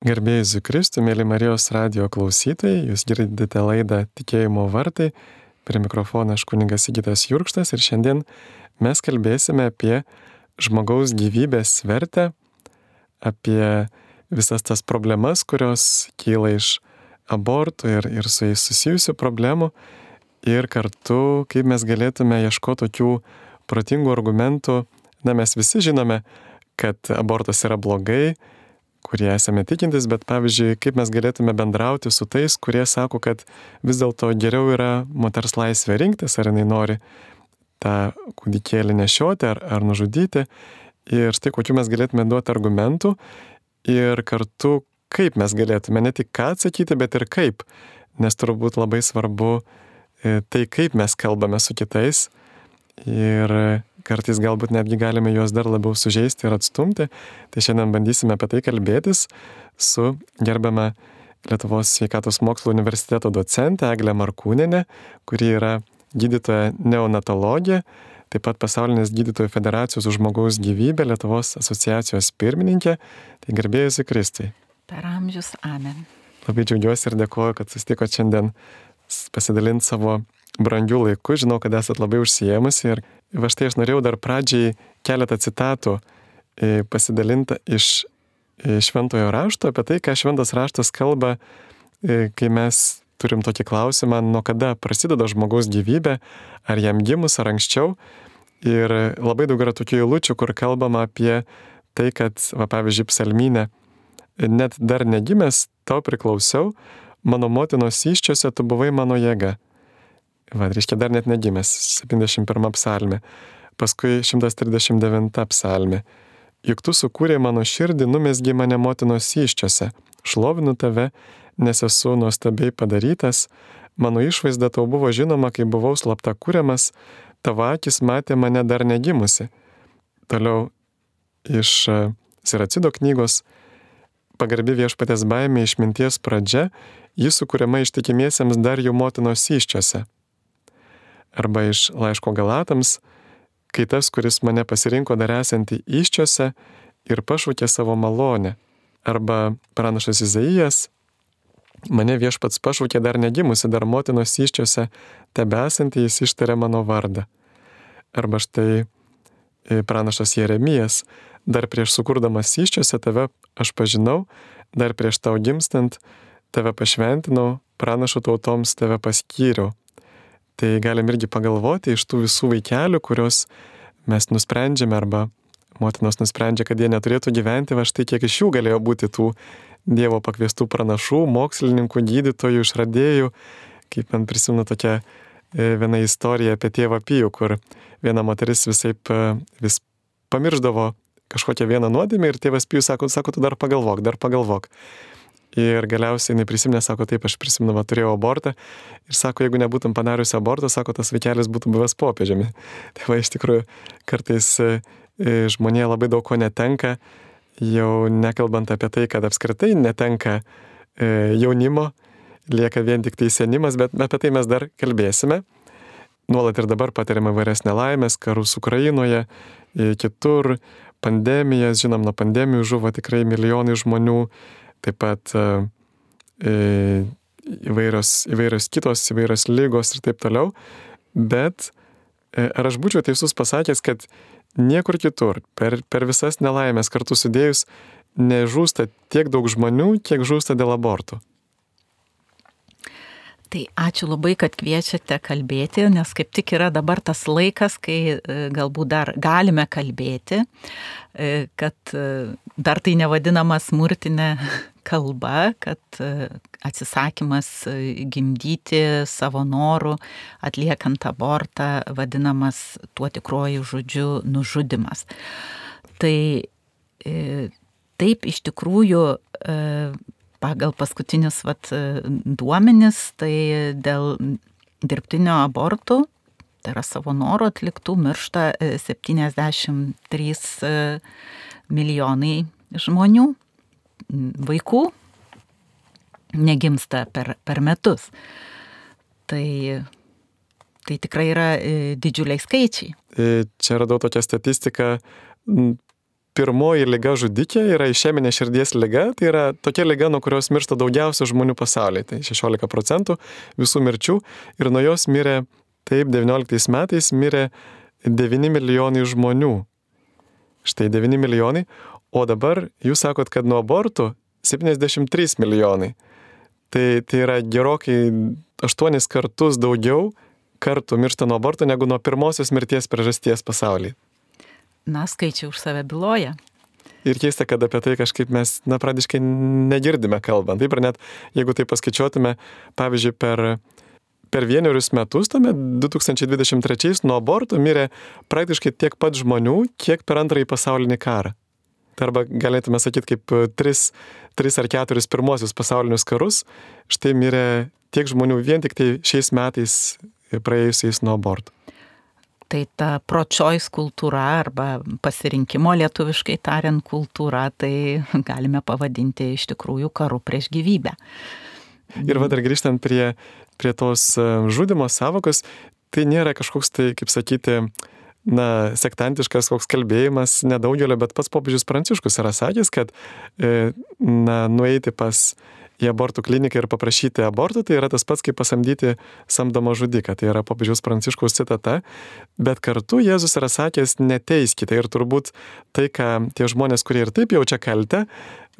Gerbėjai Zukristų, mėly Marijos radio klausytojai, jūs girdite laidą Tikėjimo vartai. Prie mikrofono aš kuningas Sigitas Jurkštas ir šiandien mes kalbėsime apie žmogaus gyvybės vertę, apie visas tas problemas, kurios kyla iš abortų ir, ir su jais susijusių problemų ir kartu, kaip mes galėtume ieškoti tokių protingų argumentų. Na, mes visi žinome, kad abortas yra blogai, kurie esame tikintis, bet pavyzdžiui, kaip mes galėtume bendrauti su tais, kurie sako, kad vis dėlto geriau yra moters laisvė rinktis, ar jinai nori tą kūdikėlį nešioti ar, ar nužudyti. Ir štai kokiu mes galėtume duoti argumentų ir kartu kaip mes galėtume ne tik ką atsakyti, bet ir kaip. Nes turbūt labai svarbu e, tai, kaip mes kalbame su kitais. Ir kartais galbūt netgi galime juos dar labiau sužeisti ir atstumti. Tai šiandien bandysime apie tai kalbėtis su gerbiama Lietuvos sveikatos mokslo universiteto docentė Eglė Markūnenė, kuri yra gydytoja neonatologija, taip pat pasaulinės gydytojų federacijos už žmogaus gyvybę Lietuvos asociacijos pirmininkė. Tai gerbėjusi Kristai. Per amžius amen. Labai džiaugiuosi ir dėkoju, kad susitiko šiandien pasidalinti savo brangių laikų. Žinau, kad esat labai užsiemusi ir Va štai aš norėjau dar pradžiai keletą citatų e, pasidalinti iš e, šventojo rašto apie tai, ką šventas raštas kalba, e, kai mes turim tokį klausimą, nuo kada prasideda žmogaus gyvybė, ar jam gimus, ar anksčiau. Ir labai daug yra tokių eilučių, kur kalbama apie tai, kad, va, pavyzdžiui, psalmynė, net dar negimęs, tau priklausiau, mano motinos iščiose tu buvai mano jėga. Va, reiškia, dar net negimęs, 71 psalmė, paskui 139 psalmė. Juk tu sukūrė mano širdį, numesgi mane motinos iščiose, šlovinu tave, nes esu nuostabiai padarytas, mano išvaizda tau buvo žinoma, kai buvau slapta kūriamas, tavo akis matė mane dar negimusi. Toliau iš e, Siracido knygos. Pagarbi viešpatės baimė išminties pradžia, jis sukūriama ištikimiesiems dar jų motinos iščiose arba iš laiško Galatams, kai tas, kuris mane pasirinko dar esantį iščiose ir pašaukė savo malonę. Arba pranašas Izaijas, mane viešpats pašaukė dar negimusi, dar motinos iščiose, tebesantį jis ištarė mano vardą. Arba štai e, pranašas Jeremijas, dar prieš sukurdamas iščiose tave aš pažinau, dar prieš tau gimstant tave pašventinau, pranašų tautoms tave paskyriau. Tai galim irgi pagalvoti iš tų visų vaikelių, kuriuos mes nusprendžiame arba motinos nusprendžia, kad jie neturėtų gyventi, va štai kiek iš jų galėjo būti tų Dievo pakviestų pranašų, mokslininkų, gydytojų, išradėjų. Kaip man prisimenu tokia e, viena istorija apie tėvą Pijų, kur viena moteris visai vis pamirždavo kažkokią vieną nuodėmę ir tėvas Pijus sako, sako, tu dar pagalvok, dar pagalvok. Ir galiausiai jinai prisiminė, sako, taip, aš prisimenu, va, turėjau abortą. Ir sako, jeigu nebūtum padariusi abortą, sako, tas vaikelis būtų buvęs popiežiami. Tai va, iš tikrųjų, kartais e, e, žmonė labai daug ko netenka, jau nekalbant apie tai, kad apskritai netenka e, jaunimo, lieka vien tik tai senimas, bet apie tai mes dar kalbėsime. Nuolat ir dabar patiriame vairias nelaimės, karus Ukrainoje, kitur, pandemijas, žinom, nuo pandemijų žuvo tikrai milijonai žmonių taip pat e, e, įvairios, įvairios kitos, įvairios lygos ir taip toliau. Bet e, ar aš būčiau teisus pasakęs, kad niekur kitur, per, per visas nelaimės kartu sudėjus, nežūsta tiek daug žmonių, kiek žūsta dėl abortų? Tai ačiū labai, kad kviečiate kalbėti, nes kaip tik yra dabar tas laikas, kai e, galbūt dar galime kalbėti, e, kad e, dar tai nevadinama smurtinė kalba, kad atsisakymas gimdyti savo norų, atliekant abortą, vadinamas tuo tikruoju žodžiu nužudimas. Tai taip iš tikrųjų pagal paskutinius vat, duomenis, tai dėl dirbtinio abortų, tai yra savo norų atliktų, miršta 73 e, e, milijonai žmonių, vaikų negimsta per, per metus. Tai, tai tikrai yra e, didžiuliai skaičiai. Čia radau tokią statistiką pirmoji lyga žudikė yra išeminė širdies lyga, tai yra tokia lyga, nuo kurios miršta daugiausia žmonių pasaulyje, tai 16 procentų visų mirčių ir nuo jos mirė, taip, 19 metais mirė 9 milijonai žmonių. Štai 9 milijonai, o dabar jūs sakot, kad nuo abortų 73 milijonai. Tai, tai yra gerokai 8 kartus daugiau kartų miršta nuo aborto negu nuo pirmosios mirties priežasties pasaulyje. Na, skaičiai už save byloja. Ir keista, kad apie tai kažkaip mes, na, pradiškai negirdime kalbant. Taip, ir net jeigu tai paskaičiuotume, pavyzdžiui, per, per vienerius metus, tame 2023 nuo abortų mirė praktiškai tiek pat žmonių, kiek per antrąjį pasaulinį karą. Tai arba galėtume sakyti, kaip tris, tris ar keturis pirmosius pasaulinius karus, štai mirė tiek žmonių vien tik tai šiais metais praėjusiais nuo abortų. Tai ta pro-choice kultūra arba pasirinkimo lietuviškai tariant kultūra, tai galime pavadinti iš tikrųjų karu prieš gyvybę. Ir va dar grįžtant prie, prie tos e, žudimo savokos, tai nėra kažkoks tai, kaip sakyti, na, sektantiškas koks kalbėjimas nedaugelio, bet pats popiežius Pranciškus yra sakęs, kad, e, na, nueiti pas į abortų kliniką ir paprašyti abortų, tai yra tas pats kaip pasamdyti samdomą žudiką. Tai yra popiežiaus pranciškaus citata. Bet kartu Jėzus yra sakęs, neteiskite. Ir turbūt tai, ką tie žmonės, kurie ir taip jaučia kaltę,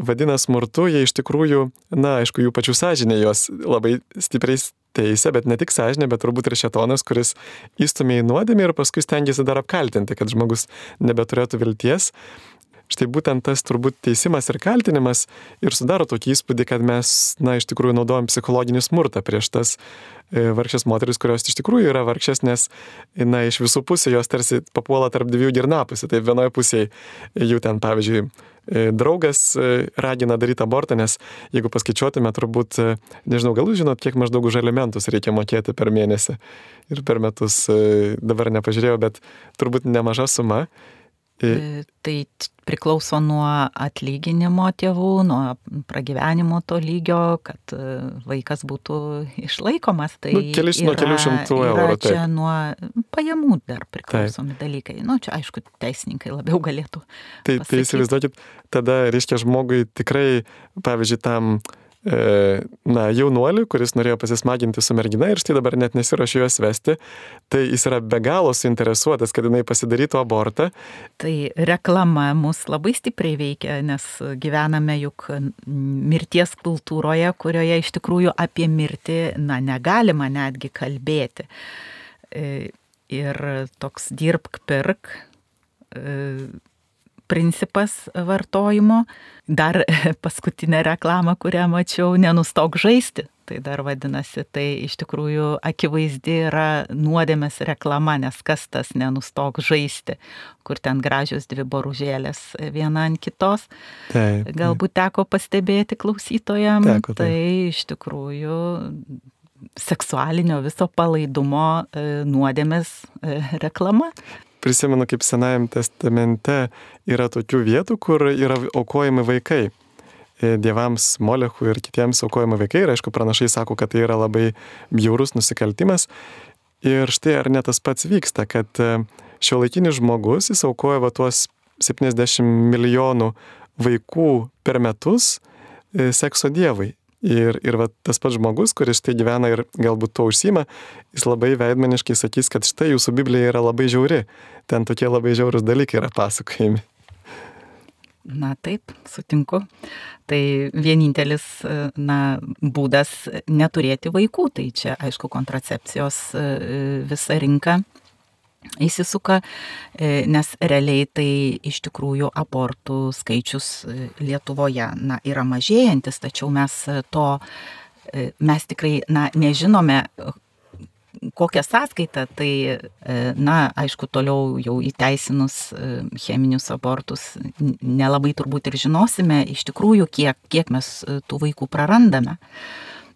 vadina smurtu, jie iš tikrųjų, na, aišku, jų pačių sąžinė juos labai stipriai teisė, bet ne tik sąžinė, bet turbūt ir šetonas, kuris įstumė į nuodėmę ir paskui stengiasi dar apkaltinti, kad žmogus nebeturėtų vilties štai būtent tas turbūt teisimas ir kaltinimas ir sudaro tokį įspūdį, kad mes, na, iš tikrųjų naudojam psichologinį smurtą prieš tas e, vargšės moteris, kurios iš tikrųjų yra vargšės, nes, na, iš visų pusių jos tarsi papuola tarp dviejų girnapusių. Tai vienoje pusėje jų ten, pavyzdžiui, e, draugas e, ragina daryti abortą, nes jeigu paskaičiuotume, turbūt, nežinau, gal jūs žinot, kiek maždaug už elementus reikia mokėti per mėnesį ir per metus, dabar nepažiūrėjau, bet turbūt nemaža suma. E, tai priklauso nuo atlyginimo tėvų, nuo pragyvenimo to lygio, kad e, vaikas būtų išlaikomas. Tai nu, kelis, nuo kelių šimtų eurų. Čia taip. nuo pajamų dar priklausomi taip. dalykai. Na, nu, čia aišku, teisininkai labiau galėtų. Tai, tai įsivaizduokit, tada reiškia žmogui tikrai, pavyzdžiui, tam E, na, jaunuoliui, kuris norėjo pasismaginti su mergina ir štai dabar net nesiuošiu juos vesti, tai jis yra be galo suinteresuotas, kad jinai pasidarytų abortą. Tai reklama mus labai stipriai veikia, nes gyvename juk mirties kultūroje, kurioje iš tikrųjų apie mirtį, na, negalima netgi kalbėti. E, ir toks dirbk, pirk e, principas vartojimo. Dar paskutinė reklama, kurią mačiau, nenustok žaisti. Tai dar vadinasi, tai iš tikrųjų akivaizdi yra nuodėmės reklama, nes kas tas nenustok žaisti, kur ten gražios dvi boružėlės viena ant kitos. Taip, Galbūt teko pastebėti klausytojam, teko, taip. tai iš tikrųjų seksualinio viso palaidumo e, nuodėmės e, reklama prisimenu, kaip Senajame testamente yra tokių vietų, kur yra aukojami vaikai. E, dievams, Molechui ir kitiems aukojami vaikai. Ir aišku, pranašai sako, kad tai yra labai bjaurus nusikaltimas. Ir štai ar ne tas pats vyksta, kad e, šio laikinis žmogus, jis aukoja va tuos 70 milijonų vaikų per metus e, sekso dievai. Ir, ir va, tas pats žmogus, kuris štai gyvena ir galbūt to užsima, jis labai veidmaniškai sakys, kad štai jūsų Biblija yra labai žiauri. Ten tokie labai žiaurus dalykai yra pasakojami. Na taip, sutinku. Tai vienintelis na, būdas neturėti vaikų, tai čia aišku kontracepcijos visa rinka įsisuka, e, nes realiai tai iš tikrųjų abortų skaičius e, Lietuvoje na, yra mažėjantis, tačiau mes to, e, mes tikrai na, nežinome, kokią sąskaitą, tai, na, aišku, toliau jau įteisinus cheminius abortus, nelabai turbūt ir žinosime iš tikrųjų, kiek, kiek mes tų vaikų prarandame.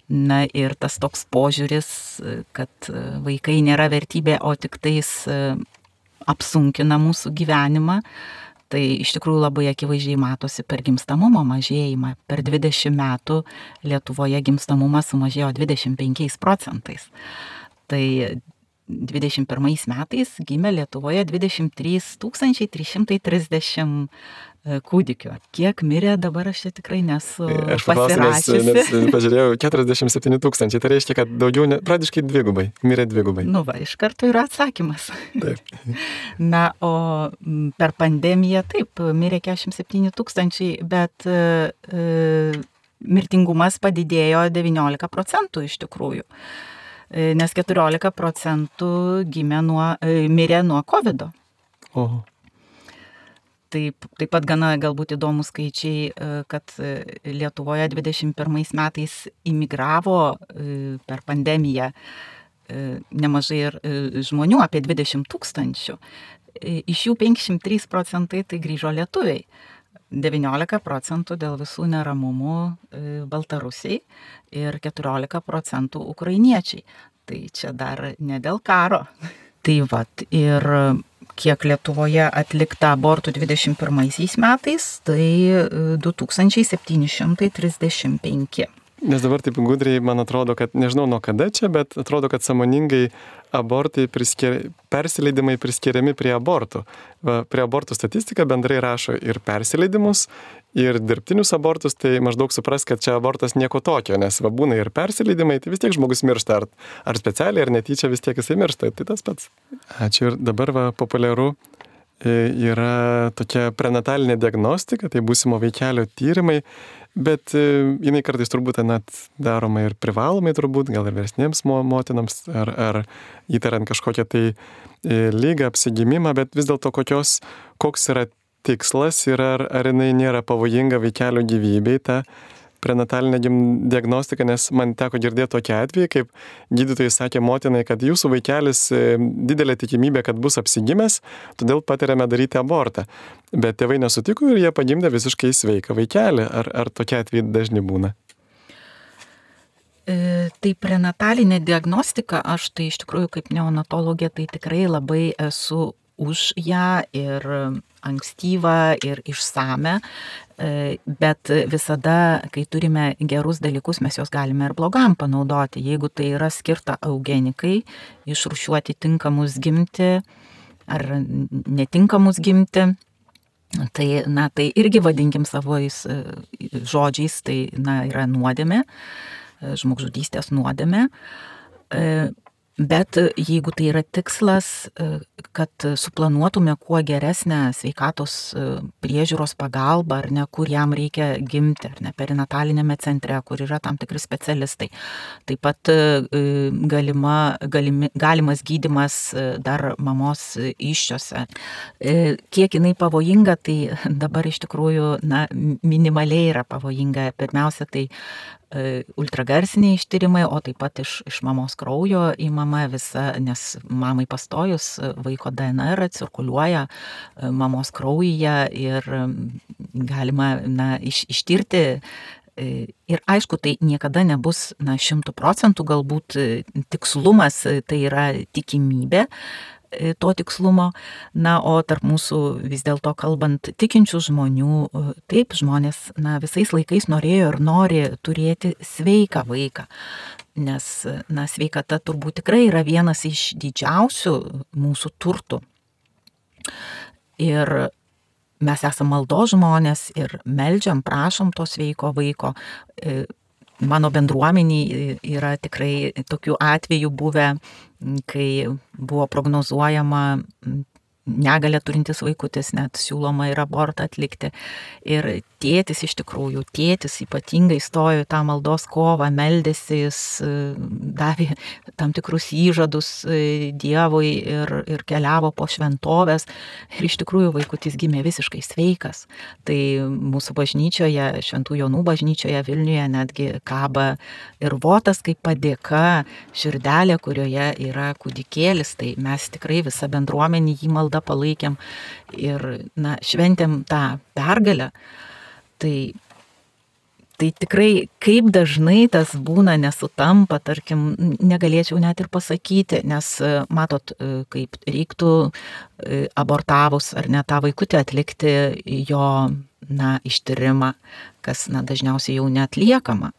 Na ir tas toks požiūris, kad vaikai nėra vertybė, o tik tais e, apsunkina mūsų gyvenimą, tai iš tikrųjų labai akivaizdžiai matosi per gimstamumo mažėjimą. Per 20 metų Lietuvoje gimstamumas sumažėjo 25 procentais. Tai 21 metais gimė Lietuvoje 23 330 e, kūdikių. Kiek mirė dabar aš čia tikrai nesu. Aš paklausiu, nes, nes pažiūrėjau, 47 tūkstančiai, tai reiškia, kad daugiau, ne, pradiškai dvigubai, mirė dvigubai. Nu va, iš karto yra atsakymas. Taip. Na, o per pandemiją taip, mirė 47 tūkstančiai, bet e, mirtingumas padidėjo 19 procentų iš tikrųjų. E, nes 14 procentų gimė nuo, e, mirė nuo COVID. -o. Oho. Taip, taip pat gana galbūt įdomus skaičiai, e, kad Lietuvoje 21 metais imigravo per pandemiją nemažai ir žmonių, apie 20 tūkstančių. Iš jų 503 procentai tai grįžo lietuviai. 19 procentų dėl visų neramumų Baltarusiai ir 14 procentų ukrainiečiai. Tai čia dar ne dėl karo. Tai vad ir kiek Lietuvoje atlikta abortų 21 metais, tai 2735. Nes dabar taip gudriai, man atrodo, kad nežinau nuo kada čia, bet atrodo, kad samoningai abortai priskier, persileidimai priskiriami prie abortų. Prie abortų statistika bendrai rašo ir persileidimus, ir dirbtinius abortus, tai maždaug supras, kad čia abortas nieko tokio, nes va būna ir persileidimai, tai vis tiek žmogus miršta, ar, ar specialiai, ar netyčia vis tiek jisai miršta, tai tas pats. Ačiū ir dabar va populiaru e, yra tokia prenatalinė diagnostika, tai būsimo vaikelio tyrimai. Bet e, jinai kartais turbūt net daroma ir privalomai, turbūt, gal ir versnėms motinams, ar, ar įtariant kažkokią tai e, lygą, apsigimimą, bet vis dėlto kokios, koks yra tikslas ir ar, ar jinai nėra pavojinga vaikelio gyvybei, ta prenatalinę diagnostiką, nes man teko girdėti tokį atvejį, kaip gydytojai sakė motinai, kad jūsų vaikelis e, didelė tikimybė, kad bus apsigimęs, todėl patiriame daryti abortą. Bet tėvai nesutiko ir jie pagimdė visiškai sveiką vaikelį. Ar, ar tokie atvejai dažni būna? E, tai prenatalinė diagnostika, aš tai iš tikrųjų kaip neonatologė, tai tikrai labai esu už ją ir ankstyvą ir išsame, e, bet visada, kai turime gerus dalykus, mes juos galime ir blogam panaudoti. Jeigu tai yra skirta eugenikai, išrušiuoti tinkamus gimti ar netinkamus gimti, tai, na, tai irgi vadinkim savojais e, žodžiais, tai, na, yra nuodėmė, e, žmogžudystės nuodėmė Bet e, jeigu tai yra tikslas, e, kad suplanuotume kuo geresnę sveikatos e, priežiūros pagalbą, ar ne, kur jam reikia gimti, ar ne, perinatalinėme centre, kur yra tam tikri specialistai. Taip pat galima, galimi, galimas gydimas dar mamos iščiose. Kiek jinai pavojinga, tai dabar iš tikrųjų na, minimaliai yra pavojinga. Pirmiausia, tai ultragarsiniai ištyrimai, o taip pat iš, iš mamos kraujo įmama visa, nes mamai pastojus e, vaiko DNR cirkuliuoja e, mamos kraujyje ir galima na, iš, ištirti Ir aišku, tai niekada nebus šimtų procentų galbūt tikslumas, tai yra tikimybė, E, to tikslumo. Na, o tarp mūsų vis dėlto kalbant tikinčių žmonių, e, taip žmonės na, visais laikais norėjo ir nori turėti sveiką vaiką. Nes na, sveikata turbūt tikrai yra vienas iš didžiausių mūsų turtų. Ir mes esame maldo žmonės ir meldžiam, prašom to sveiko vaiko. Mano bendruomeniai yra tikrai tokių atvejų buvę, kai buvo prognozuojama negalę turintis vaikutis, net siūloma ir abortą atlikti. Ir tėtis iš tikrųjų, tėtis ypatingai stojo į tą maldos kovą, meldėsi, jis davė tam tikrus įžadus e, Dievui ir, ir keliavo po šventovės. Ir iš tikrųjų vaikutis gimė visiškai sveikas. Tai mūsų bažnyčioje, Šventų Jonų bažnyčioje Vilniuje netgi kaba ir votas kaip padėka, širdelė, kurioje yra kūdikėlis. Tai mes tikrai visą bendruomenį jį maldą palaikėm ir na, šventėm tą pergalę. Tai, tai tikrai kaip dažnai tas būna nesutampa, tarkim, negalėčiau net ir pasakyti, nes matot, kaip reiktų abortavus ar ne tą vaikutį atlikti jo na, ištyrimą, kas na, dažniausiai jau netliekama.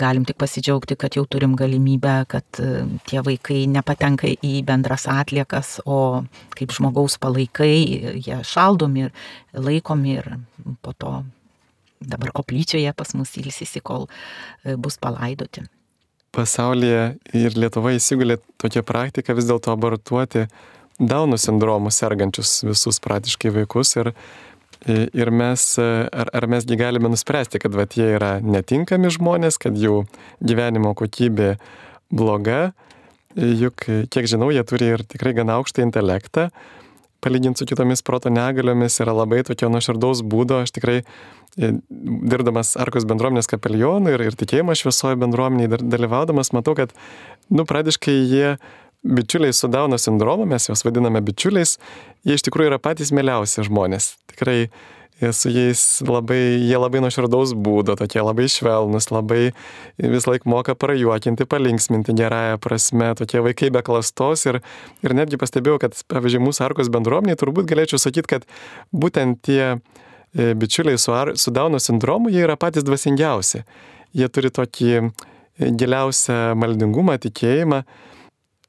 Galim tik pasidžiaugti, kad jau turim galimybę, kad e, tie vaikai nepatenka į bendras atliekas, o kaip žmogaus palaikai, jie šaldomi ir laikomi ir po to dabar koplyčioje pas mus ilsisi, kol e, bus palaidoti. Pasaulyje ir Lietuvoje įsigulė tokia praktika vis dėlto abortuoti Dauno sindromu sergančius visus praktiškai vaikus ir Ir mes, ar, ar mesgi galime nuspręsti, kad vat, jie yra netinkami žmonės, kad jų gyvenimo kokybė bloga, juk, kiek žinau, jie turi ir tikrai gana aukštą intelektą, palyginti su kitomis proto negaliomis, yra labai tokio nuoširdaus būdo, aš tikrai e, dirbdamas Arkos bendruomenės kapelionų ir, ir tikėjimo šviesojo bendruomeniai dalyvaudamas, matau, kad, nu, pradiškai jie bičiuliai su Dauno sindromu, mes juos vadiname bičiuliais, jie iš tikrųjų yra patys mieliausi žmonės. Tikrai e, su jais labai, jie labai nuoširdaus būdo, tokie labai švelnus, labai vis laik moka prajuokinti, palinksminti gerąją prasme, tokie vaikai be klastos ir, ir netgi pastebėjau, kad, pavyzdžiui, mūsų arkos bendruomeniai turbūt galėčiau sakyti, kad būtent tie e, bičiuliai su, ar, su Dauno sindromu, jie yra patys dvasingiausi. Jie turi tokį giliausią maldingumą, tikėjimą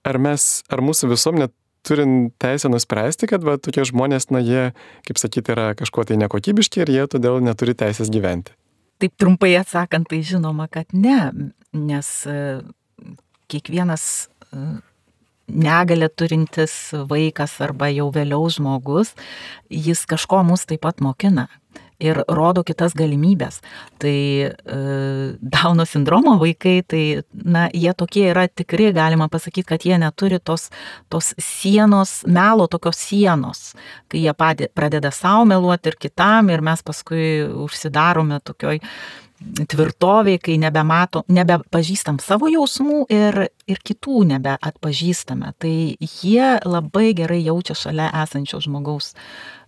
ar mes, ar mūsų visuomenė turim teisę nuspręsti, kad va, tokie žmonės, na, jie, kaip sakyti, yra kažkuo tai nekokybiški ir jie todėl neturi teisės gyventi. Taip trumpai atsakant, tai žinoma, kad ne, nes e, kiekvienas e, negalę turintis vaikas arba jau vėliau žmogus, jis kažko mus taip pat mokina ir rodo kitas galimybės. Tai e, Dauno sindromo vaikai, tai, na, jie tokie yra tikri, galima pasakyti, kad jie neturi tos, tos sienos, melo tokios sienos, kai jie padė, pradeda savo meluoti ir kitam ir mes paskui užsidarome tokioj tvirtoviai, kai nebemato, nebepažįstam savo jausmų ir, ir kitų nebeatpažįstame. Tai jie labai gerai jaučia šalia esančio žmogaus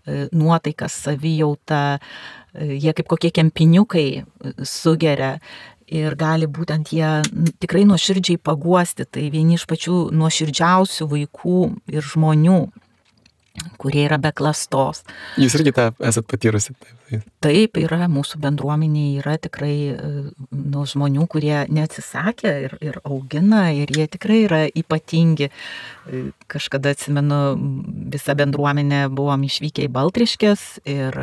E, nuotaikas, savijautą, e, jie kaip kokie kempiniukai e, sugeria ir gali būtent jie tikrai nuoširdžiai paguosti. Tai vieni iš pačių nuoširdžiausių vaikų ir žmonių, kurie yra be klastos. Jūs irgi tą esat patyrusi. Taip, taip yra, mūsų bendruomenėje yra tikrai nu, žmonių, kurie neatsisakė ir, ir augina ir jie tikrai yra ypatingi. Kažkada atsimenu, visa bendruomenė buvom išvykę į Baltriškės ir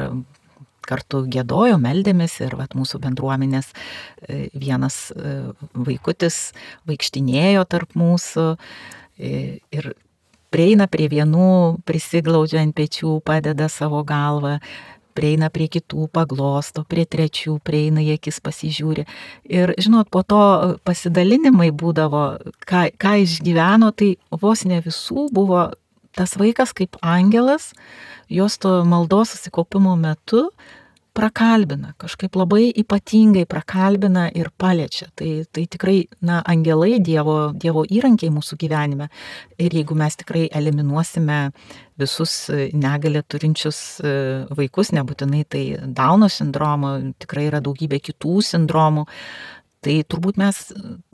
kartu gėdojo, meldėmės ir vat, mūsų bendruomenės e, vienas e, vaikutis vaikštinėjo tarp mūsų e, ir prieina prie vienų, prisiglaudžia ant pečių, padeda savo galvą, prieina prie kitų, paglosto, prie trečių, prieina į akis pasižiūri. Ir, žinot, po to pasidalinimai būdavo, ką, ką išgyveno, tai vos ne visų buvo tas vaikas kaip angelas, jos to maldos susikopimo metu prakalbina, kažkaip labai ypatingai prakalbina ir paliečia. Tai, tai tikrai, na, angelai Dievo, dievo įrankiai mūsų gyvenime. Ir jeigu mes tikrai eliminuosime visus negalę turinčius e, vaikus, nebūtinai tai Dauno sindromo, tikrai yra daugybė kitų sindromų, tai turbūt mes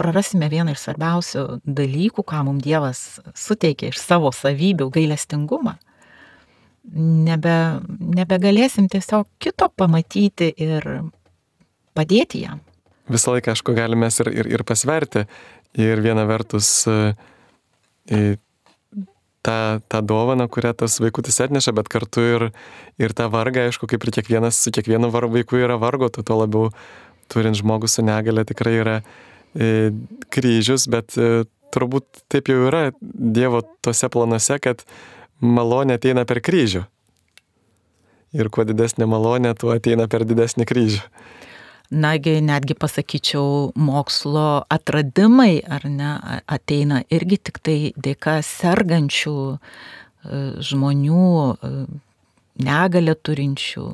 prarasime vieną iš svarbiausių dalykų, ką mums Dievas suteikia iš savo savybių - gailestingumą nebe, nebegalėsim tiesiog kito pamatyti ir padėti jam. Visą laiką, aišku, galime ir, ir, ir pasverti. Ir viena vertus e, tą, tą dovaną, kurią tas vaikutis atneša, bet kartu ir, ir tą vargą, aišku, kaip ir kiekvienas, su kiekvienu vaiku yra vargo, tu tuo labiau turint žmogus su negale tikrai yra e, kryžius, bet e, turbūt taip jau yra Dievo tose planuose, kad malonė ateina per kryžių. Ir kuo didesnė malonė, tuo ateina per didesnį kryžių. Nagi, netgi pasakyčiau, mokslo atradimai ar ne ateina irgi tik tai dėka sergančių e, žmonių, e, negalę turinčių.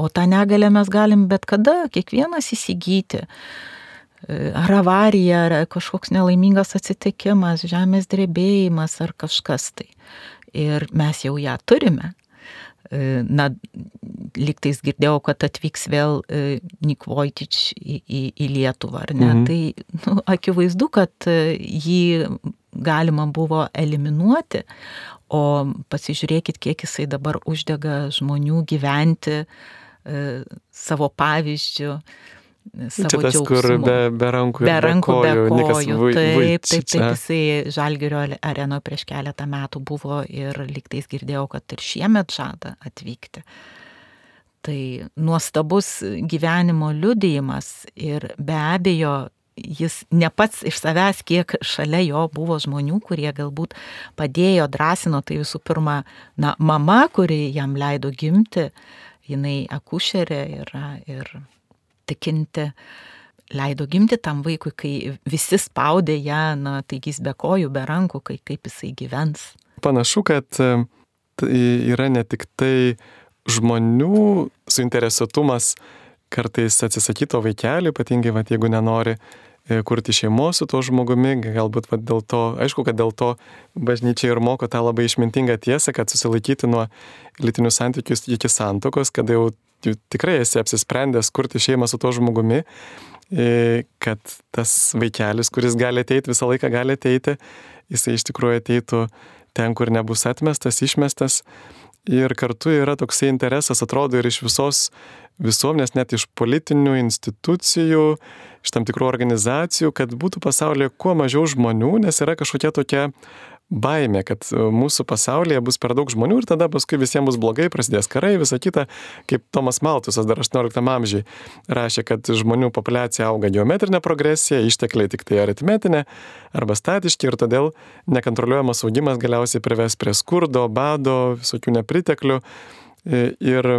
O tą negalę mes galim bet kada, kiekvienas įsigyti. E, ar avarija, ar kažkoks nelaimingas atsitikimas, žemės drebėjimas ar kažkas tai ir mes jau ją turime. E, na, liktais girdėjau, kad atvyks vėl e, Nikvojtič į, į, į Lietuvą, ar ne? Mhm. Tai nu, akivaizdu, kad e, jį galima buvo eliminuoti, o pasižiūrėkit, kiek jisai dabar uždega žmonių gyventi savo pavyzdžių. Čia tas, džiaugsmu. kur be, be rankų, be, rankų, be kojų. Be kojų. Vai, taip, taip, taip, taip, jisai Žalgirio arenoje prieš keletą metų buvo ir liktais girdėjau, kad ir šiemet žada atvykti. Tai nuostabus gyvenimo liudijimas ir be abejo jis ne pats iš savęs, kiek šalia jo buvo žmonių, kurie galbūt padėjo, drąsino, tai visų pirma, na, mama, kuri jam leido gimti, jinai akušerė yra ir tikinti, leido gimti tam vaikui, kai visi spaudė ją, na, taigi jis be kojų, be rankų, kai, kaip jisai gyvens. Panašu, kad e, tai yra ne tik tai žmonių suinteresuotumas kartais atsisakyti to vaikelį, ypatingai, va, jeigu nenori e, kurti šeimos su tuo žmogumi, galbūt va, dėl to, aišku, kad dėl to bažnyčia ir moko tą labai išmintingą tiesą, kad susilaikyti nuo lytinių santykių iki santokos, kada jau tikrai esi apsisprendęs kurti šeimą su tuo žmogumi, kad tas vaikelis, kuris gali ateiti, visą laiką gali ateiti, jisai iš tikrųjų ateitų ten, kur nebus atmestas, išmestas. Ir kartu yra toksai interesas, atrodo, ir iš visos visuomenės, net iš politinių institucijų, iš tam tikrų organizacijų, kad būtų pasaulyje kuo mažiau žmonių, nes yra kažkokia tokia baimė, kad e, mūsų pasaulyje bus per daug žmonių ir tada paskui visiems bus blogai, prasidės karai, visa kita, kaip Tomas Maltusas dar 18 amžiai rašė, kad žmonių populiacija auga geometrinė progresija, ištekliai tik tai aritmetinė arba statiški ir todėl nekontroliuojamas augimas galiausiai prives prie skurdo, bado, visokių nepriteklių. E, ir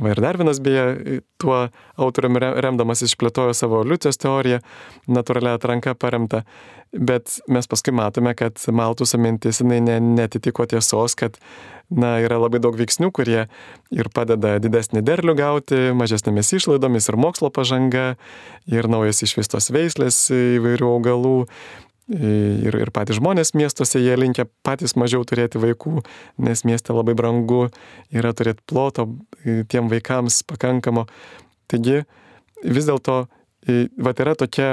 Va ir Darvinas beje tuo autoriumi remdamas išplėtojo savo liucijos teoriją, natūralia atranka paremta, bet mes paskui matome, kad Maltuso mintis jinai netitiko tiesos, kad na, yra labai daug veiksnių, kurie ir padeda didesnį derlių gauti, mažesnėmis išlaidomis ir mokslo pažanga, ir naujas išvistos veislės įvairių augalų, Ir, ir patys žmonės miestuose, jie linkia patys mažiau turėti vaikų, nes mieste labai brangu yra turėti ploto tiem vaikams pakankamo. Taigi vis dėlto, va yra tokia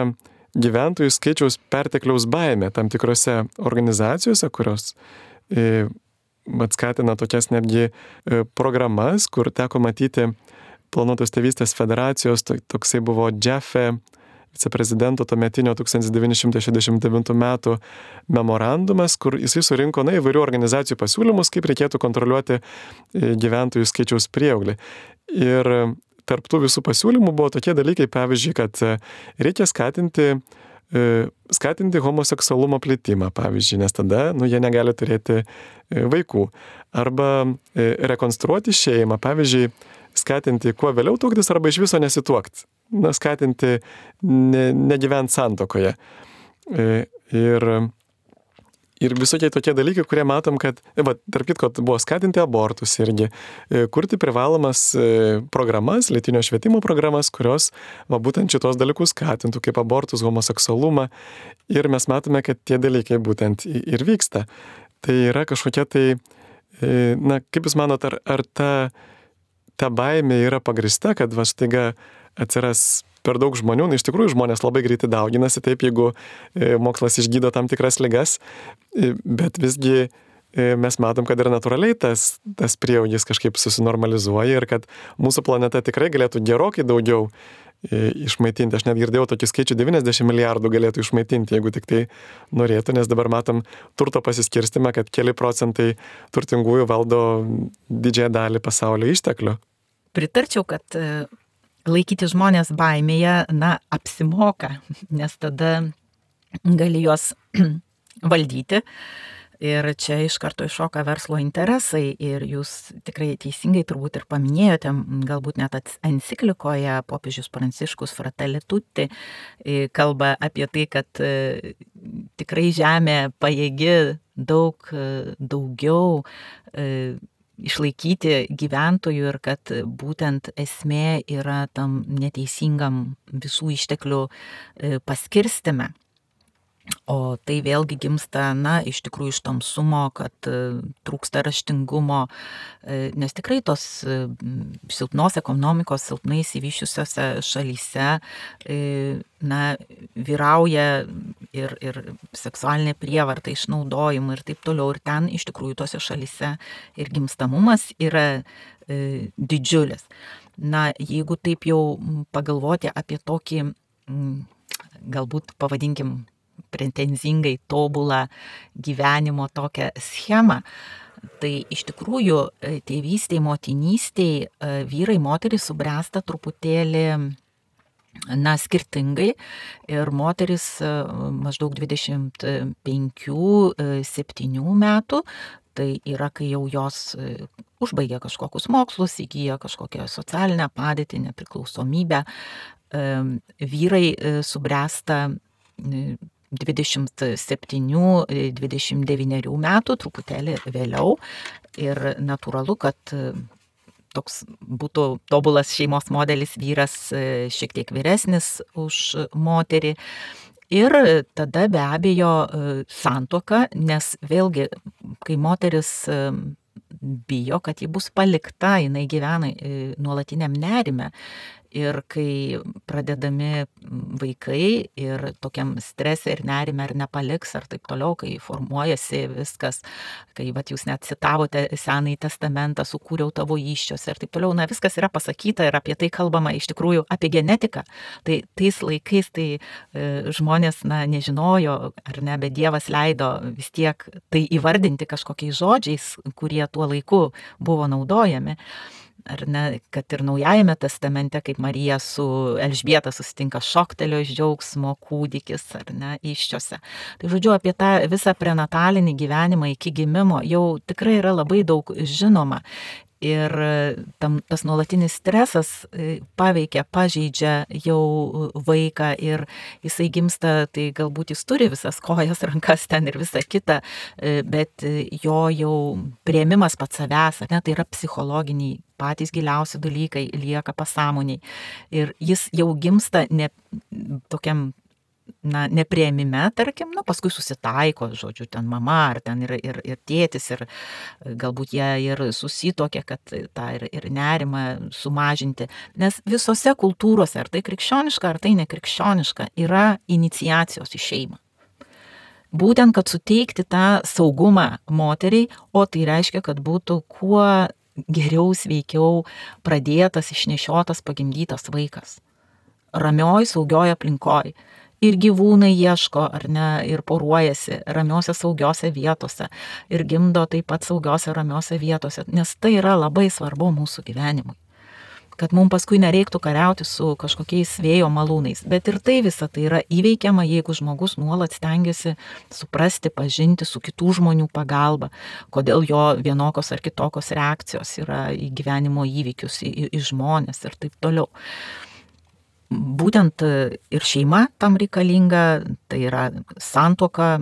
gyventojų skaičiaus pertekliaus baime tam tikrose organizacijose, kurios atskatina tokias netgi programas, kur teko matyti planuotos tėvystės federacijos, toksai buvo Jeffe viceprezidento tuometinio 1969 metų memorandumas, kur jisai surinko na, įvairių organizacijų pasiūlymus, kaip reikėtų kontroliuoti e, gyventojų skaičiaus prieauglį. Ir tarptų visų pasiūlymų buvo tokie dalykai, pavyzdžiui, kad e, reikia skatinti e, skatinti homoseksualumo plitimą, pavyzdžiui, nes tada nu, jie negali turėti vaikų. Arba rekonstruoti šeimą, pavyzdžiui, skatinti kuo vėliau tuoktis arba iš viso nesituokti. Na, skatinti ne, negyventi santokoje. E, ir, ir visokie tokie dalykai, kurie matom, kad, e, va, tarp kitko, buvo skatinti abortus irgi, e, kurti privalomas programas, lytinio švietimo programas, kurios, va, būtent šitos dalykus skatintų, kaip abortus, homoseksualumą. Ir mes matome, kad tie dalykai būtent ir vyksta. Tai yra kažkokia tai, na, kaip Jūs manot, ar, ar ta ta baimė yra pagrista, kad va staiga atsiras per daug žmonių, na iš tikrųjų žmonės labai greitai dauginasi, taip jeigu e, mokslas išgydo tam tikras ligas, e, bet visgi e, mes matom, kad ir natūraliai tas, tas prieaugis kažkaip susinormalizuoja ir kad mūsų planeta tikrai galėtų gerokai daugiau išmaitinti. Aš net girdėjau tokį skaičių 90 milijardų galėtų išmaitinti, jeigu tik tai norėtų, nes dabar matom turto pasiskirstimą, kad keli procentai turtingųjų valdo didžiąją dalį pasaulio išteklių pritarčiau, kad laikyti žmonės baimėje, na, apsimoka, nes tada gali juos valdyti. Ir čia iš karto iššoka verslo interesai ir jūs tikrai teisingai turbūt ir paminėjote, galbūt net enciklikoje popiežius Pranciškus Fratelli Tutti e, kalba apie tai, kad e, tikrai Žemė pajėgi daug daugiau išlaikyti gyventojų ir kad būtent esmė yra tam neteisingam visų išteklių e, paskirstime. O tai vėlgi gimsta, na, iš tikrųjų iš tamsumo, kad e, trūksta raštingumo, e, nes tikrai tos e, silpnos ekonomikos, silpnai įsivyšiusiose šalyse, na, vyrauja ir, ir seksualinė prievarta, išnaudojimai ir taip toliau. Ir ten iš tikrųjų tose šalyse ir gimstamumas yra didžiulis. Na, jeigu taip jau pagalvoti apie tokį, galbūt pavadinkim, pretenzingai tobulą gyvenimo tokią schemą, Tai iš tikrųjų tėvystėje, motinystėje vyrai, moteris subręsta truputėlį na, skirtingai. Ir moteris maždaug 25-7 metų, tai yra, kai jau jos užbaigia kažkokius mokslus, įgyja kažkokią socialinę padėtį, nepriklausomybę, vyrai subręsta 27-29 metų, truputėlį vėliau. Ir natūralu, kad toks būtų tobulas šeimos modelis vyras e, šiek tiek vyresnis už moterį. Ir tada be abejo e, santoka, nes vėlgi, kai moteris e, bijo, kad ji bus palikta, jinai gyvena nuolatiniam nerime Ir kai pradedami vaikai ir tokiam stresė ir nerime ar nepaliks ar taip toliau, kai formuojasi viskas, kai vat, jūs net citavote Senąjį testamentą, sukūriau tavo iščiose ir taip toliau, na viskas yra pasakyta ir apie tai kalbama iš tikrųjų apie genetiką. Tai tais laikais tai e, žmonės, na, nežinojo, ar ne, bet Dievas leido vis tiek tai įvardinti kažkokiais žodžiais, kurie tuo laiku buvo naudojami ar ne, kad ir Naujajame testamente, kaip Marija su Elžbieta susitinka šoktelio iš džiaugsmo kūdikis, ar ne, iščiose. Tai žodžiu, apie tą visą prenatalinį gyvenimą iki gimimo jau tikrai yra labai daug žinoma. Ir tam, tas nuolatinis stresas e, paveikia, pažeidžia jau vaiką ir jisai gimsta, tai galbūt jis turi visas kojas, rankas ten ir visa kita, e, bet jo jau prieimimas pats savęs, ne, tai yra psichologiniai patys giliausi dalykai lieka pasąmoniai. Ir jis jau gimsta ne tokiam na, neprieimime, tarkim, nu, paskui susitaiko, žodžiu, ten mama ar ten ir, ir, ir tėtis, ir galbūt jie ir susitokė, kad tą ir, ir nerimą sumažinti. Nes visose kultūrose, ar tai krikščioniška, ar tai nekrikščioniška, yra iniciacijos į šeimą. Būtent, kad suteikti tą saugumą moteriai, o tai reiškia, kad būtų kuo geriau, sveikiau pradėtas, išnešiotas, pagimdytas vaikas. Ramioj, saugioj aplinkoj ir gyvūnai ieško, ar ne, ir poruojasi ramiose saugiose vietose, ir gimdo taip pat saugiose ramiose vietose, nes tai yra labai svarbu mūsų gyvenimui kad mums paskui nereiktų kariauti su kažkokiais vėjo malūnais. Bet ir tai visa tai yra įveikiama, jeigu žmogus nuolat stengiasi suprasti, pažinti su kitų žmonių pagalba, kodėl jo vienokios ar kitokios reakcijos yra į gyvenimo įvykius, į, į žmonės ir taip toliau būtent e, ir šeima tam reikalinga, tai yra santoka,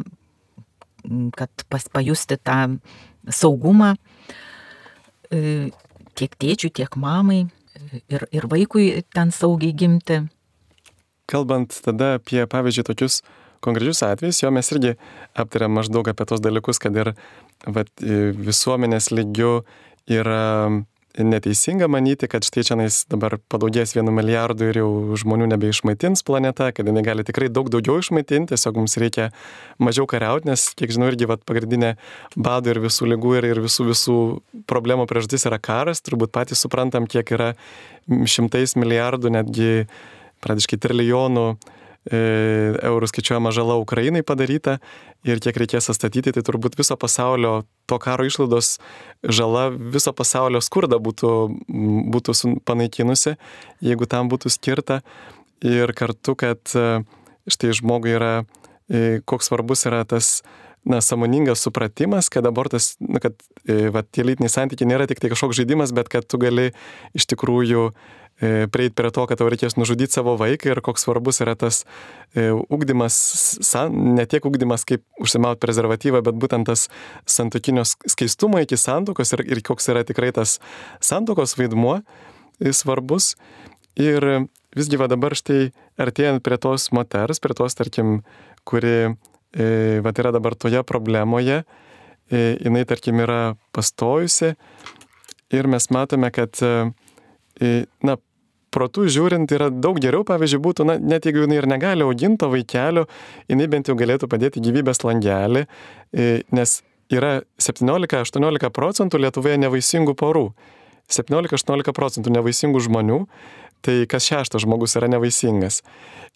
kad pajusti tą saugumą e, tiek tėčiui, tiek mamai ir, ir vaikui ten saugiai gimti. Kalbant tada apie, pavyzdžiui, tokius konkrečius atvejus, jo mes irgi aptarėm maždaug apie tos dalykus, kad ir vat, visuomenės lygių yra neteisinga manyti, kad štai čia dabar padaugės vienu milijardu ir jau žmonių nebeišmaitins planeta, kad jinai gali tikrai daug daugiau išmaitinti, tiesiog mums reikia mažiau kariauti, nes, kiek žinau, irgi vat, pagrindinė bado ir visų lygų ir, ir visų visų problemų priežastis yra karas, turbūt patys suprantam, kiek yra šimtais milijardų, netgi praktiškai trilijonų eurų skaičiuojama žala Ukrainai padaryta ir kiek reikės atstatyti, tai turbūt viso pasaulio to karo išlaidos žala viso pasaulio skurdą būtų, būtų panaikinusi, jeigu tam būtų skirta. Ir kartu, kad e, štai žmogui yra, e, koks svarbus yra tas na, samoningas supratimas, kad abortas, na, kad va, tie lytiniai santykiai nėra tik tai kažkoks žaidimas, bet kad tu gali iš tikrųjų E, prieiti prie to, kad tau reikės nužudyti savo vaiką ir koks svarbus yra tas e, ugdymas, ne tiek ugdymas kaip užsimauti prezervatyvą, bet būtent tas santokinio skaistumo iki santokos ir, ir koks yra tikrai tas santokos vaidmuo e, svarbus. Ir visgi va dabar štai artėjant prie tos moters, prie tos, tarkim, kuri e, va, yra dabar toje problemoje, e, jinai, tarkim, yra pastojusi ir mes matome, kad e, na, protų žiūrint yra daug geriau, pavyzdžiui, būtų, na, net jeigu jinai ir negali auginti to vaikelio, jinai bent jau galėtų padėti gyvybės langelį, nes yra 17-18 procentų Lietuvoje nevaisingų porų. 17-18 procentų nevaisingų žmonių, tai kas šeštas žmogus yra nevaisingas.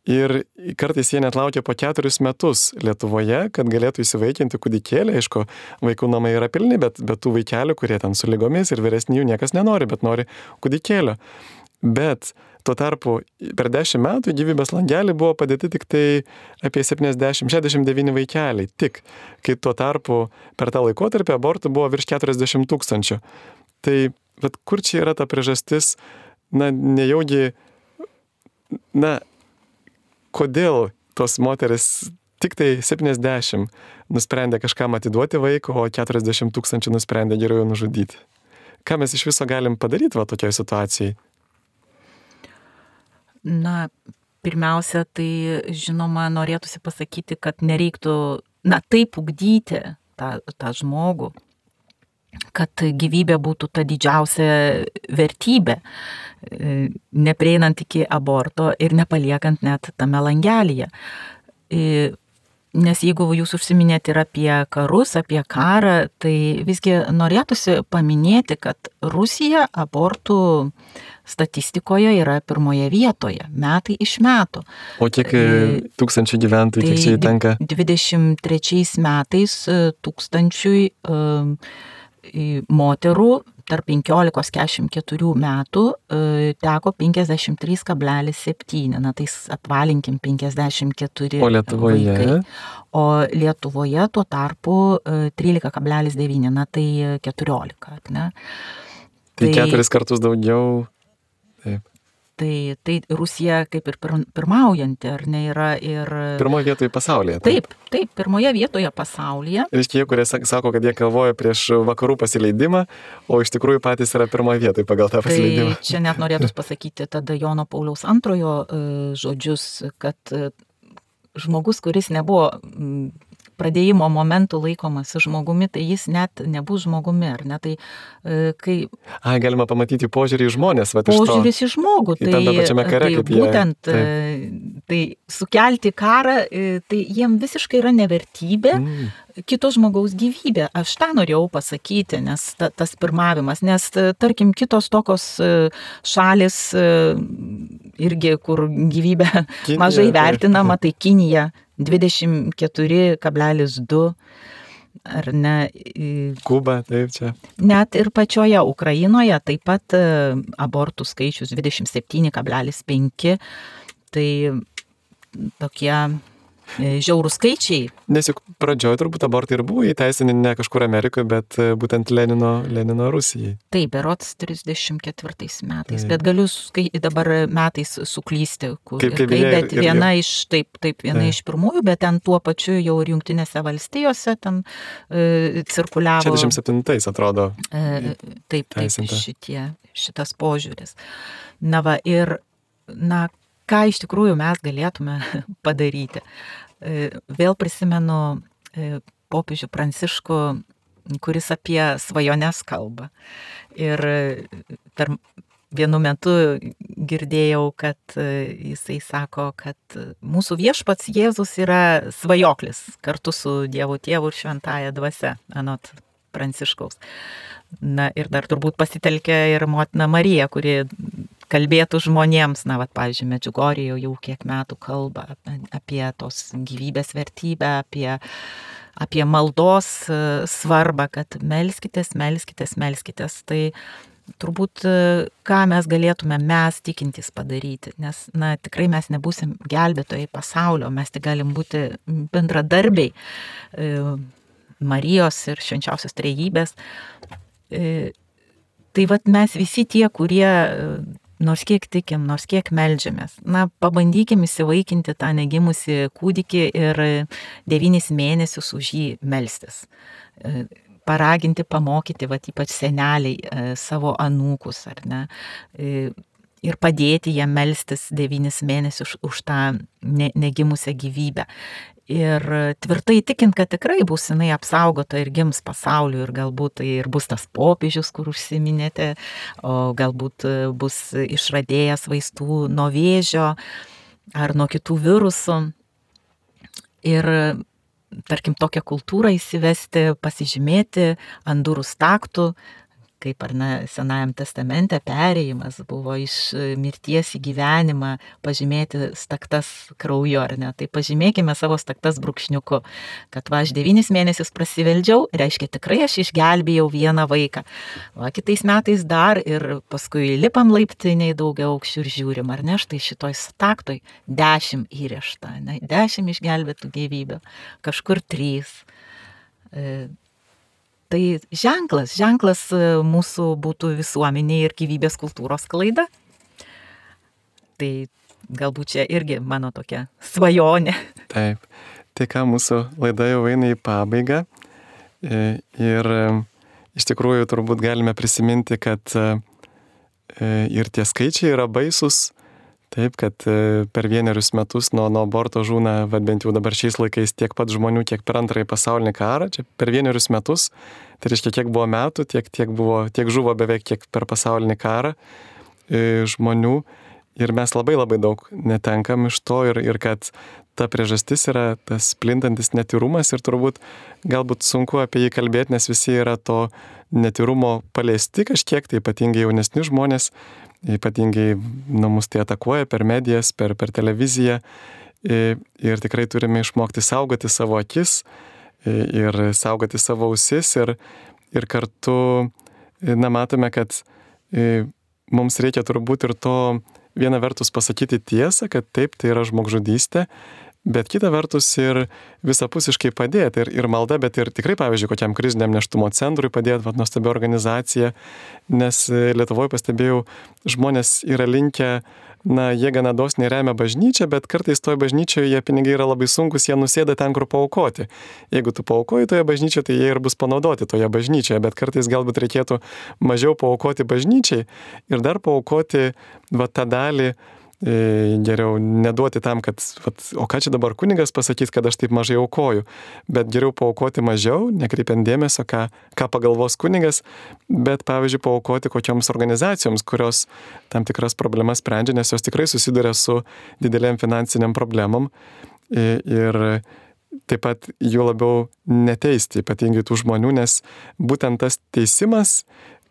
Ir kartais jie net laukia po keturis metus Lietuvoje, kad galėtų įsivaikinti kūdikėlį. Aišku, vaikų namai yra pilni, bet, bet tų vaikelių, kurie ten su lygomis ir vyresnių niekas nenori, bet nori kūdikėlio. Bet tuo tarpu per dešimt metų gyvybės langelį buvo padėti tik tai apie 70-69 vaikeliai. Tik, kai tuo tarpu per tą laikotarpį abortų buvo virš 40 tūkstančių. Tai bet kur čia yra ta priežastis, na, nejaugi, na, kodėl tos moteris tik tai 70 nusprendė kažkam atiduoti vaiką, o 40 tūkstančių nusprendė geriau nužudyti. Ką mes iš viso galim padaryti va tokioje situacijai? Na, pirmiausia, tai žinoma, norėtųsi pasakyti, kad nereiktų, na, taip ugdyti tą, tą žmogų, kad gyvybė būtų ta didžiausia vertybė, e, neprieinant iki aborto ir nepaliekant net tame langelyje. E, nes jeigu jūs užsiminėt ir apie karus, apie karą, tai visgi norėtųsi paminėti, kad Rusija abortų statistikoje yra pirmoje vietoje, metai iš metų. O kiek e, tūkstančių gyventojų, kiek čia įtenka? 23 metais tūkstančiui moterų tarp 15-44 metų e, teko 53,7, na tai apvalinkim 54 o Lietuvoje. Vaikai. O Lietuvoje tuo tarpu 13,9, e, na tai 14. Ne? Tai, tai keturis kartus daugiau. Taip. Tai, tai Rusija kaip ir pirmaujanti, ar ne, yra ir... Pirmoje vietoje pasaulyje. Taip, taip, taip pirmoje vietoje pasaulyje. Ir tie, kurie sako, kad jie kovoja prieš vakarų pasileidimą, o iš tikrųjų patys yra pirmoje vietoje pagal tą pasileidimą. Tai čia net norėtų pasakyti tada Jono Pauliaus antrojo e, žodžius, kad e, žmogus, kuris nebuvo pradėjimo momentų laikomas žmogumi, tai jis net nebus žmogumi, ar ne? Tai e, kai... Ai, galima pamatyti požiūrį į žmonės, va, požiūris į žmogų. Tai, pačiame kare, tai būtent, jie, taip. tai sukelti karą, e, tai jiem visiškai yra nevertybė. Mm kito žmogaus gyvybė. Aš tą norėjau pasakyti, nes ta, tas pirmavimas, nes tarkim kitos tokios šalis irgi, kur gyvybė Kinija, mažai vertinama, tai Kinija 24,2 ar ne. Kuba, taip čia. Net ir pačioje Ukrainoje taip pat e, abortų skaičius 27,5. Tai tokie žiaurų skaičiai. Nes juk pradžioje turbūt abortai ir buvo įteisinti ne kažkur Amerikoje, bet e, būtent Lenino, Lenino Rusijai. Taip, berots 34 metais, taip. bet galiu skai, dabar metais suklysti, kur, kaip, kaip, kaip, bet ir, viena ir, iš, taip, taip, viena taip. iš pirmųjų, bet ten tuo pačiu jau ir Junktinėse valstijose ten e, cirkuliavo. 67 atrodo. E, taip, taip, šitie, šitas požiūris. Na va, ir, na, ką iš tikrųjų mes galėtume padaryti. E, vėl prisimenu e, popiežių Pranciškų, kuris apie svajones kalba. Ir e, per vienu metu girdėjau, kad jisai sako, kad mūsų viešpats Jėzus yra svajoklis kartu su Dievu Tėvu ir Šventaja Dvasia, anot Pranciškaus. Na ir dar turbūt pasitelkė ir motina Marija, kuri kalbėtų žmonėms, na, va, pavyzdžiui, Medžiugorijo jau kiek metų kalba apie tos gyvybės vertybę, apie, apie maldos e, svarbą, kad melskitės, melskitės, melskitės. Tai turbūt e, ką mes galėtume mes tikintys padaryti, nes, na, tikrai mes nebūsim gelbėtojai pasaulio, mes tik galim būti bendradarbiai e, Marijos ir švenčiausios trejybės. Tai vad mes visi tie, kurie nors kiek tikim, nors kiek melžiamės. Na, pabandykim įsivaikinti tą negimusi kūdikį ir devynis mėnesius už jį melstis. E, paraginti, pamokyti, va, ypač seneliai, e, savo anūkus, ar ne? E, ir padėti jam melstis devynis mėnesius už tą negimusią gyvybę ir tvirtai tikint, kad tikrai bus jinai apsaugota ir gims pasauliu ir galbūt tai ir bus tas popiežius, kur užsiminėte, o galbūt bus išradėjas vaistų nuo vėžio ar nuo kitų virusų. Ir tarkim, tokią kultūrą įsivesti, pasižymėti ant durų staktų, kaip ar ne Senajam testamente perėjimas buvo iš e, mirties į gyvenimą pažymėti staktas krauju, ar ne? Tai pažymėkime savo staktas brūkšniuku, kad va aš devynis mėnesius prasiveldžiau, reiškia tikrai aš išgelbėjau vieną vaiką. O kitais metais dar ir paskui lipam laiptiniai daugiau aukščių ir žiūrim, ar ne, štai šitoj staktoj dešimt įrešta, ne, dešimt išgelbėtų gyvybių, kažkur trys. Tai ženklas, ženklas e, mūsų būtų visuomeniai ir gyvybės kultūros klaida. Tai galbūt čia irgi mano tokia svajonė. Taip. Tai ką mūsų laida jau eina į pabaigą. E, ir e, iš tikrųjų turbūt galime prisiminti, kad ir tie skaičiai yra baisus, Taip, kad e, per vienerius metus nuo, nuo aborto žūna, vad bent jau dabar šiais laikais, tiek pat žmonių, kiek per antrąjį pasaulinį karą. Čia per vienerius metus, tai reiškia, kiek buvo metų, tiek, tiek, buvo, tiek žuvo beveik kiek per pasaulinį karą e, žmonių. Ir mes labai labai daug netenkam iš to ir, ir kad ta priežastis yra tas plintantis netyrumas ir turbūt galbūt sunku apie jį kalbėti, nes visi yra to netyrumo paliesti kažkiek, tai ypatingai jaunesni žmonės, ypatingai namus tai atakuoja per medijas, per, per televiziją. Ir tikrai turime išmokti saugoti savo akis ir saugoti savo ausis ir, ir kartu, na, matome, kad mums reikia turbūt ir to viena vertus pasakyti tiesą, kad taip, tai yra žmogžudystė, bet kita vertus ir visapusiškai padėti, ir, ir malda, bet ir tikrai, pavyzdžiui, kokiam kriziniam neštumo centrui padėti, vad nuostabi organizacija, nes Lietuvoje pastebėjau, žmonės yra linkę na, jie gana dosniai remia bažnyčią, bet kartais toje bažnyčioje pinigai yra labai sunkus, jie nusėda ten, kur paukoti. Jeigu tu paukoji toje bažnyčioje, tai jie ir bus panaudoti toje bažnyčioje, bet kartais galbūt reikėtų mažiau paukoti bažnyčiai ir dar paukoti va tą dalį, E, geriau neduoti tam, kad, vat, o ką čia dabar kunigas pasakys, kad aš taip mažai aukoju, bet geriau paukoti mažiau, nekreipiant dėmesio, ką, ką pagalvos kunigas, bet pavyzdžiui, paukoti kokioms organizacijoms, kurios tam tikras problemas sprendžia, nes jos tikrai susiduria su didelėm finansiniam problemom. E, ir taip pat jų labiau neteisti, ypatingai tų žmonių, nes būtent tas teisimas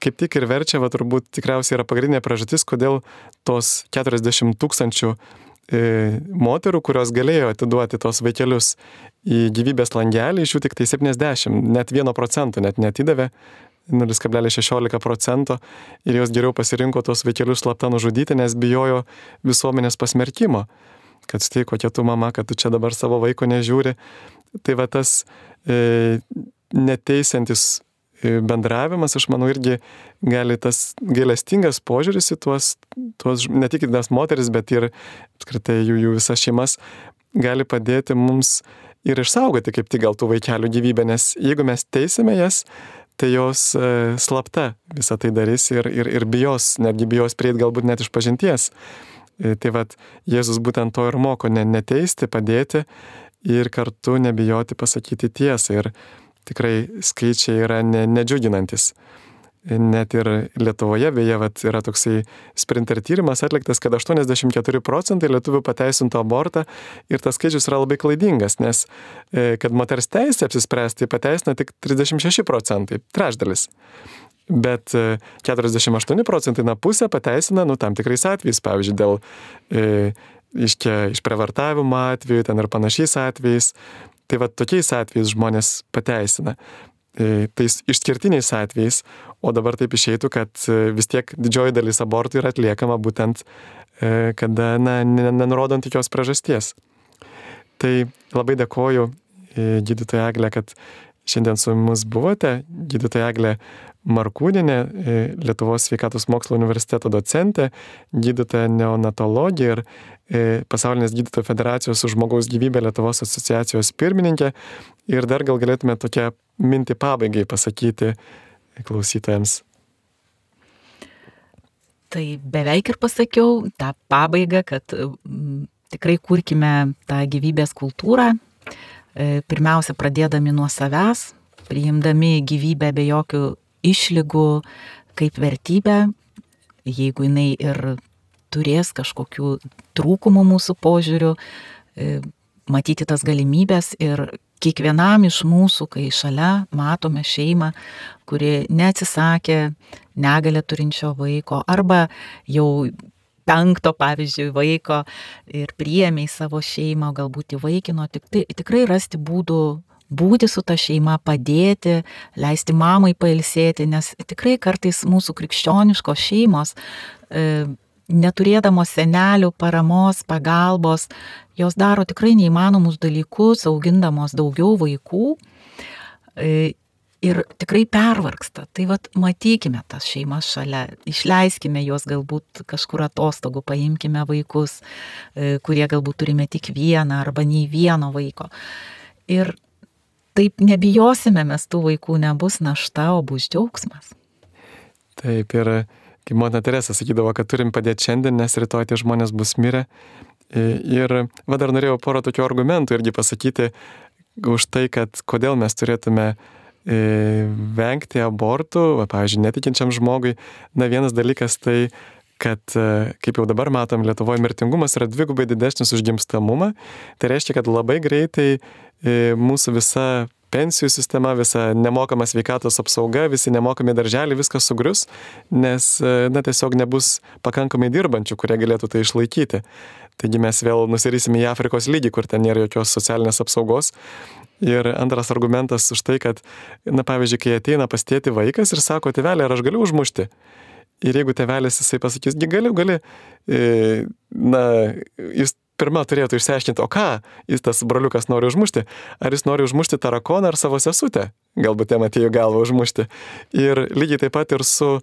kaip tik ir verčia, va turbūt tikriausiai yra pagrindinė priežastis, kodėl tos 40 tūkstančių e, moterų, kurios galėjo atiduoti tos vaikelius į gyvybės langelį, iš jų tik tai 70, net 1 procentų net netidavė, 0,16 procento ir jos geriau pasirinko tos vaikelius slapta nužudyti, nes bijojo visuomenės pasmerkimo, kad štai kokia tu mama, kad tu čia dabar savo vaiko nežiūri. Tai va tas e, neteisiantis bendravimas, aš manau, irgi gali tas gailestingas požiūris į tuos, tuos ne tik į tas moteris, bet ir apskritai jų, jų visas šeimas gali padėti mums ir išsaugoti kaip tik gal tų vaikelių gyvybę, nes jeigu mes teisime jas, tai jos e, slapta visą tai darys ir, ir, ir bijos, netgi bijos prieit galbūt net iš pažinties. E, tai vad, Jėzus būtent to ir moko, ne, neteisti, padėti ir kartu nebijoti pasakyti tiesą. Ir tikrai skaičiai yra ne, nedžiuginantis. Net ir Lietuvoje, beje, vat, yra toksai sprinter tyrimas atliktas, kad 84 procentai lietuvių pateisintų abortą ir tas skaičius yra labai klaidingas, nes e, kad moters teisė apsispręsti pateisina tik 36 procentai, trečdalis. Bet 48 e, procentai, na pusė pateisina, nu, tam tikrais atvejais, pavyzdžiui, dėl e, iškia išprevartavimo atveju, ten ir panašiais atvejais, Tai va tokiais atvejais žmonės pateisina. E, tais išskirtiniais atvejais, o dabar taip išeitų, kad e, vis tiek didžioji dalis abortų yra atliekama būtent, e, kada, na, nenurodant jokios priežasties. Tai labai dėkoju gydytoja Eglė, kad šiandien su mumis buvote. Gydytoja Eglė Markūninė, Lietuvos sveikatos mokslo universiteto docentė, gydytoja neonatologija ir E, pasaulinės gydytojų federacijos už žmogaus gyvybę Lietuvos asociacijos pirmininkė. Ir dar gal galėtume tokią mintį pabaigai pasakyti klausytojams. Tai beveik ir pasakiau tą pabaigą, kad tikrai kurkime tą gyvybės kultūrą, e, pirmiausia pradėdami nuo savęs, priimdami gyvybę be jokių išlygų kaip vertybę, jeigu jinai ir turės kažkokių trūkumų mūsų požiūrių, e, matyti tas galimybės ir kiekvienam iš mūsų, kai šalia matome šeimą, kuri neatsisakė negalę turinčio vaiko arba jau penkto, pavyzdžiui, vaiko ir priėmė į savo šeimą, galbūt įvaikino, tik tai, tikrai rasti būdų būti su ta šeima, padėti, leisti mamai pailsėti, nes tikrai kartais mūsų krikščioniškos šeimos, e, neturėdamos senelių paramos, pagalbos, jos daro tikrai neįmanomus dalykus, augindamos daugiau vaikų. E, ir tikrai pervarksta. Tai vad matykime tas šeimas šalia, išleiskime juos galbūt kažkur atostogų, paimkime vaikus, e, kurie galbūt turime tik vieną arba nei vieno vaiko. Ir taip nebijosime mes tų vaikų, nebus našta, o bus džiaugsmas. Taip ir kaip Mona Teresa sakydavo, kad turim padėti šiandien, nes rytoj tie žmonės bus mirę. Ir va dar norėjau porą tokių argumentų irgi pasakyti už tai, kad kodėl mes turėtume vengti abortų, va, pavyzdžiui, netikinčiam žmogui. Na vienas dalykas tai, kad, kaip jau dabar matom, Lietuvoje mirtingumas yra dvigubai didesnis už gimstamumą. Tai reiškia, kad labai greitai mūsų visa pensijų sistema, visa nemokama sveikatos apsauga, visi nemokami darželiai, viskas sugrius, nes, na, tiesiog nebus pakankamai dirbančių, kurie galėtų tai išlaikyti. Taigi mes vėl nusirysime į Afrikos lygį, kur ten nėra jokios socialinės apsaugos. Ir antras argumentas už tai, kad, na pavyzdžiui, kai ateina pas tėti vaikas ir sako, tėvelė, ar aš galiu užmušti? Ir jeigu tėvelis jisai pasakys, gali, gali, e, na, jis pirmą turėtų išsiaiškinti, o ką jis tas broliukas nori užmušti. Ar jis nori užmušti tarakoną ar savo sesutę? Galbūt jam atėjo galvą užmušti. Ir lygiai taip pat ir su,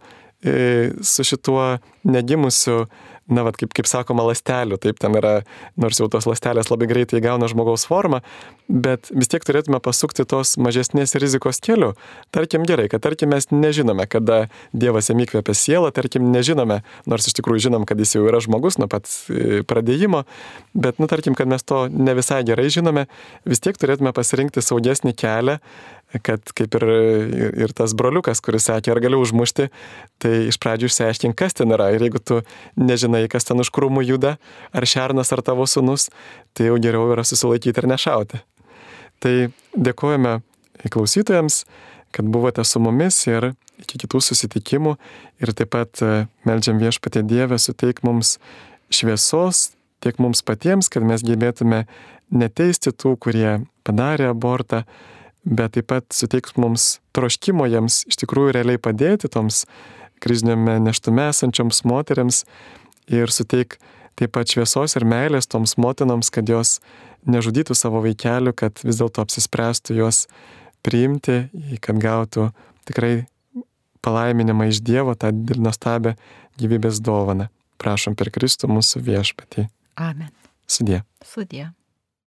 e, su šituo negimusiu na, vad, kaip, kaip sakoma, lastelių, taip ten yra, nors jau tos lastelės labai greitai įgauna žmogaus formą, bet vis tiek turėtume pasukti tos mažesnės rizikos keliu. Tarkim gerai, kad tarkim mes nežinome, kada Dievas jam įkvėpia sielą, tarkim nežinome, nors iš tikrųjų žinom, kad jis jau yra žmogus nuo pat e, pradėjimo, bet, nu, tarkim, kad mes to ne visai gerai žinome, vis tiek turėtume pasirinkti saugesnį kelią, kad kaip ir, ir tas broliukas, kuris sakė, ar galiu užmušti, tai iš pradžių išsiaiškink, kas ten yra. Ir jeigu tu nežinai, kas ten už krūmų juda, ar šernas, ar tavo sunus, tai jau geriau yra susilaikyti ir nešauti. Tai dėkojame klausytojams, kad buvote su mumis ir iki kitų susitikimų. Ir taip pat e, melžiam viešpatė Dievę, suteik mums šviesos tiek mums patiems, kad mes gebėtume neteisti tų, kurie padarė abortą, bet taip pat suteiks mums troškimo jiems iš tikrųjų realiai padėti toms kriziniame neštume esančioms moteriams ir suteik taip pat šviesos ir meilės toms motinoms, kad jos nežudytų savo vaikelių, kad vis dėlto apsispręstų juos priimti, kad gautų tikrai palaiminimą iš Dievo, tą nuostabią gyvybės dovaną. Prašom per Kristų mūsų viešpatį. Amen. Sudė. Sudė.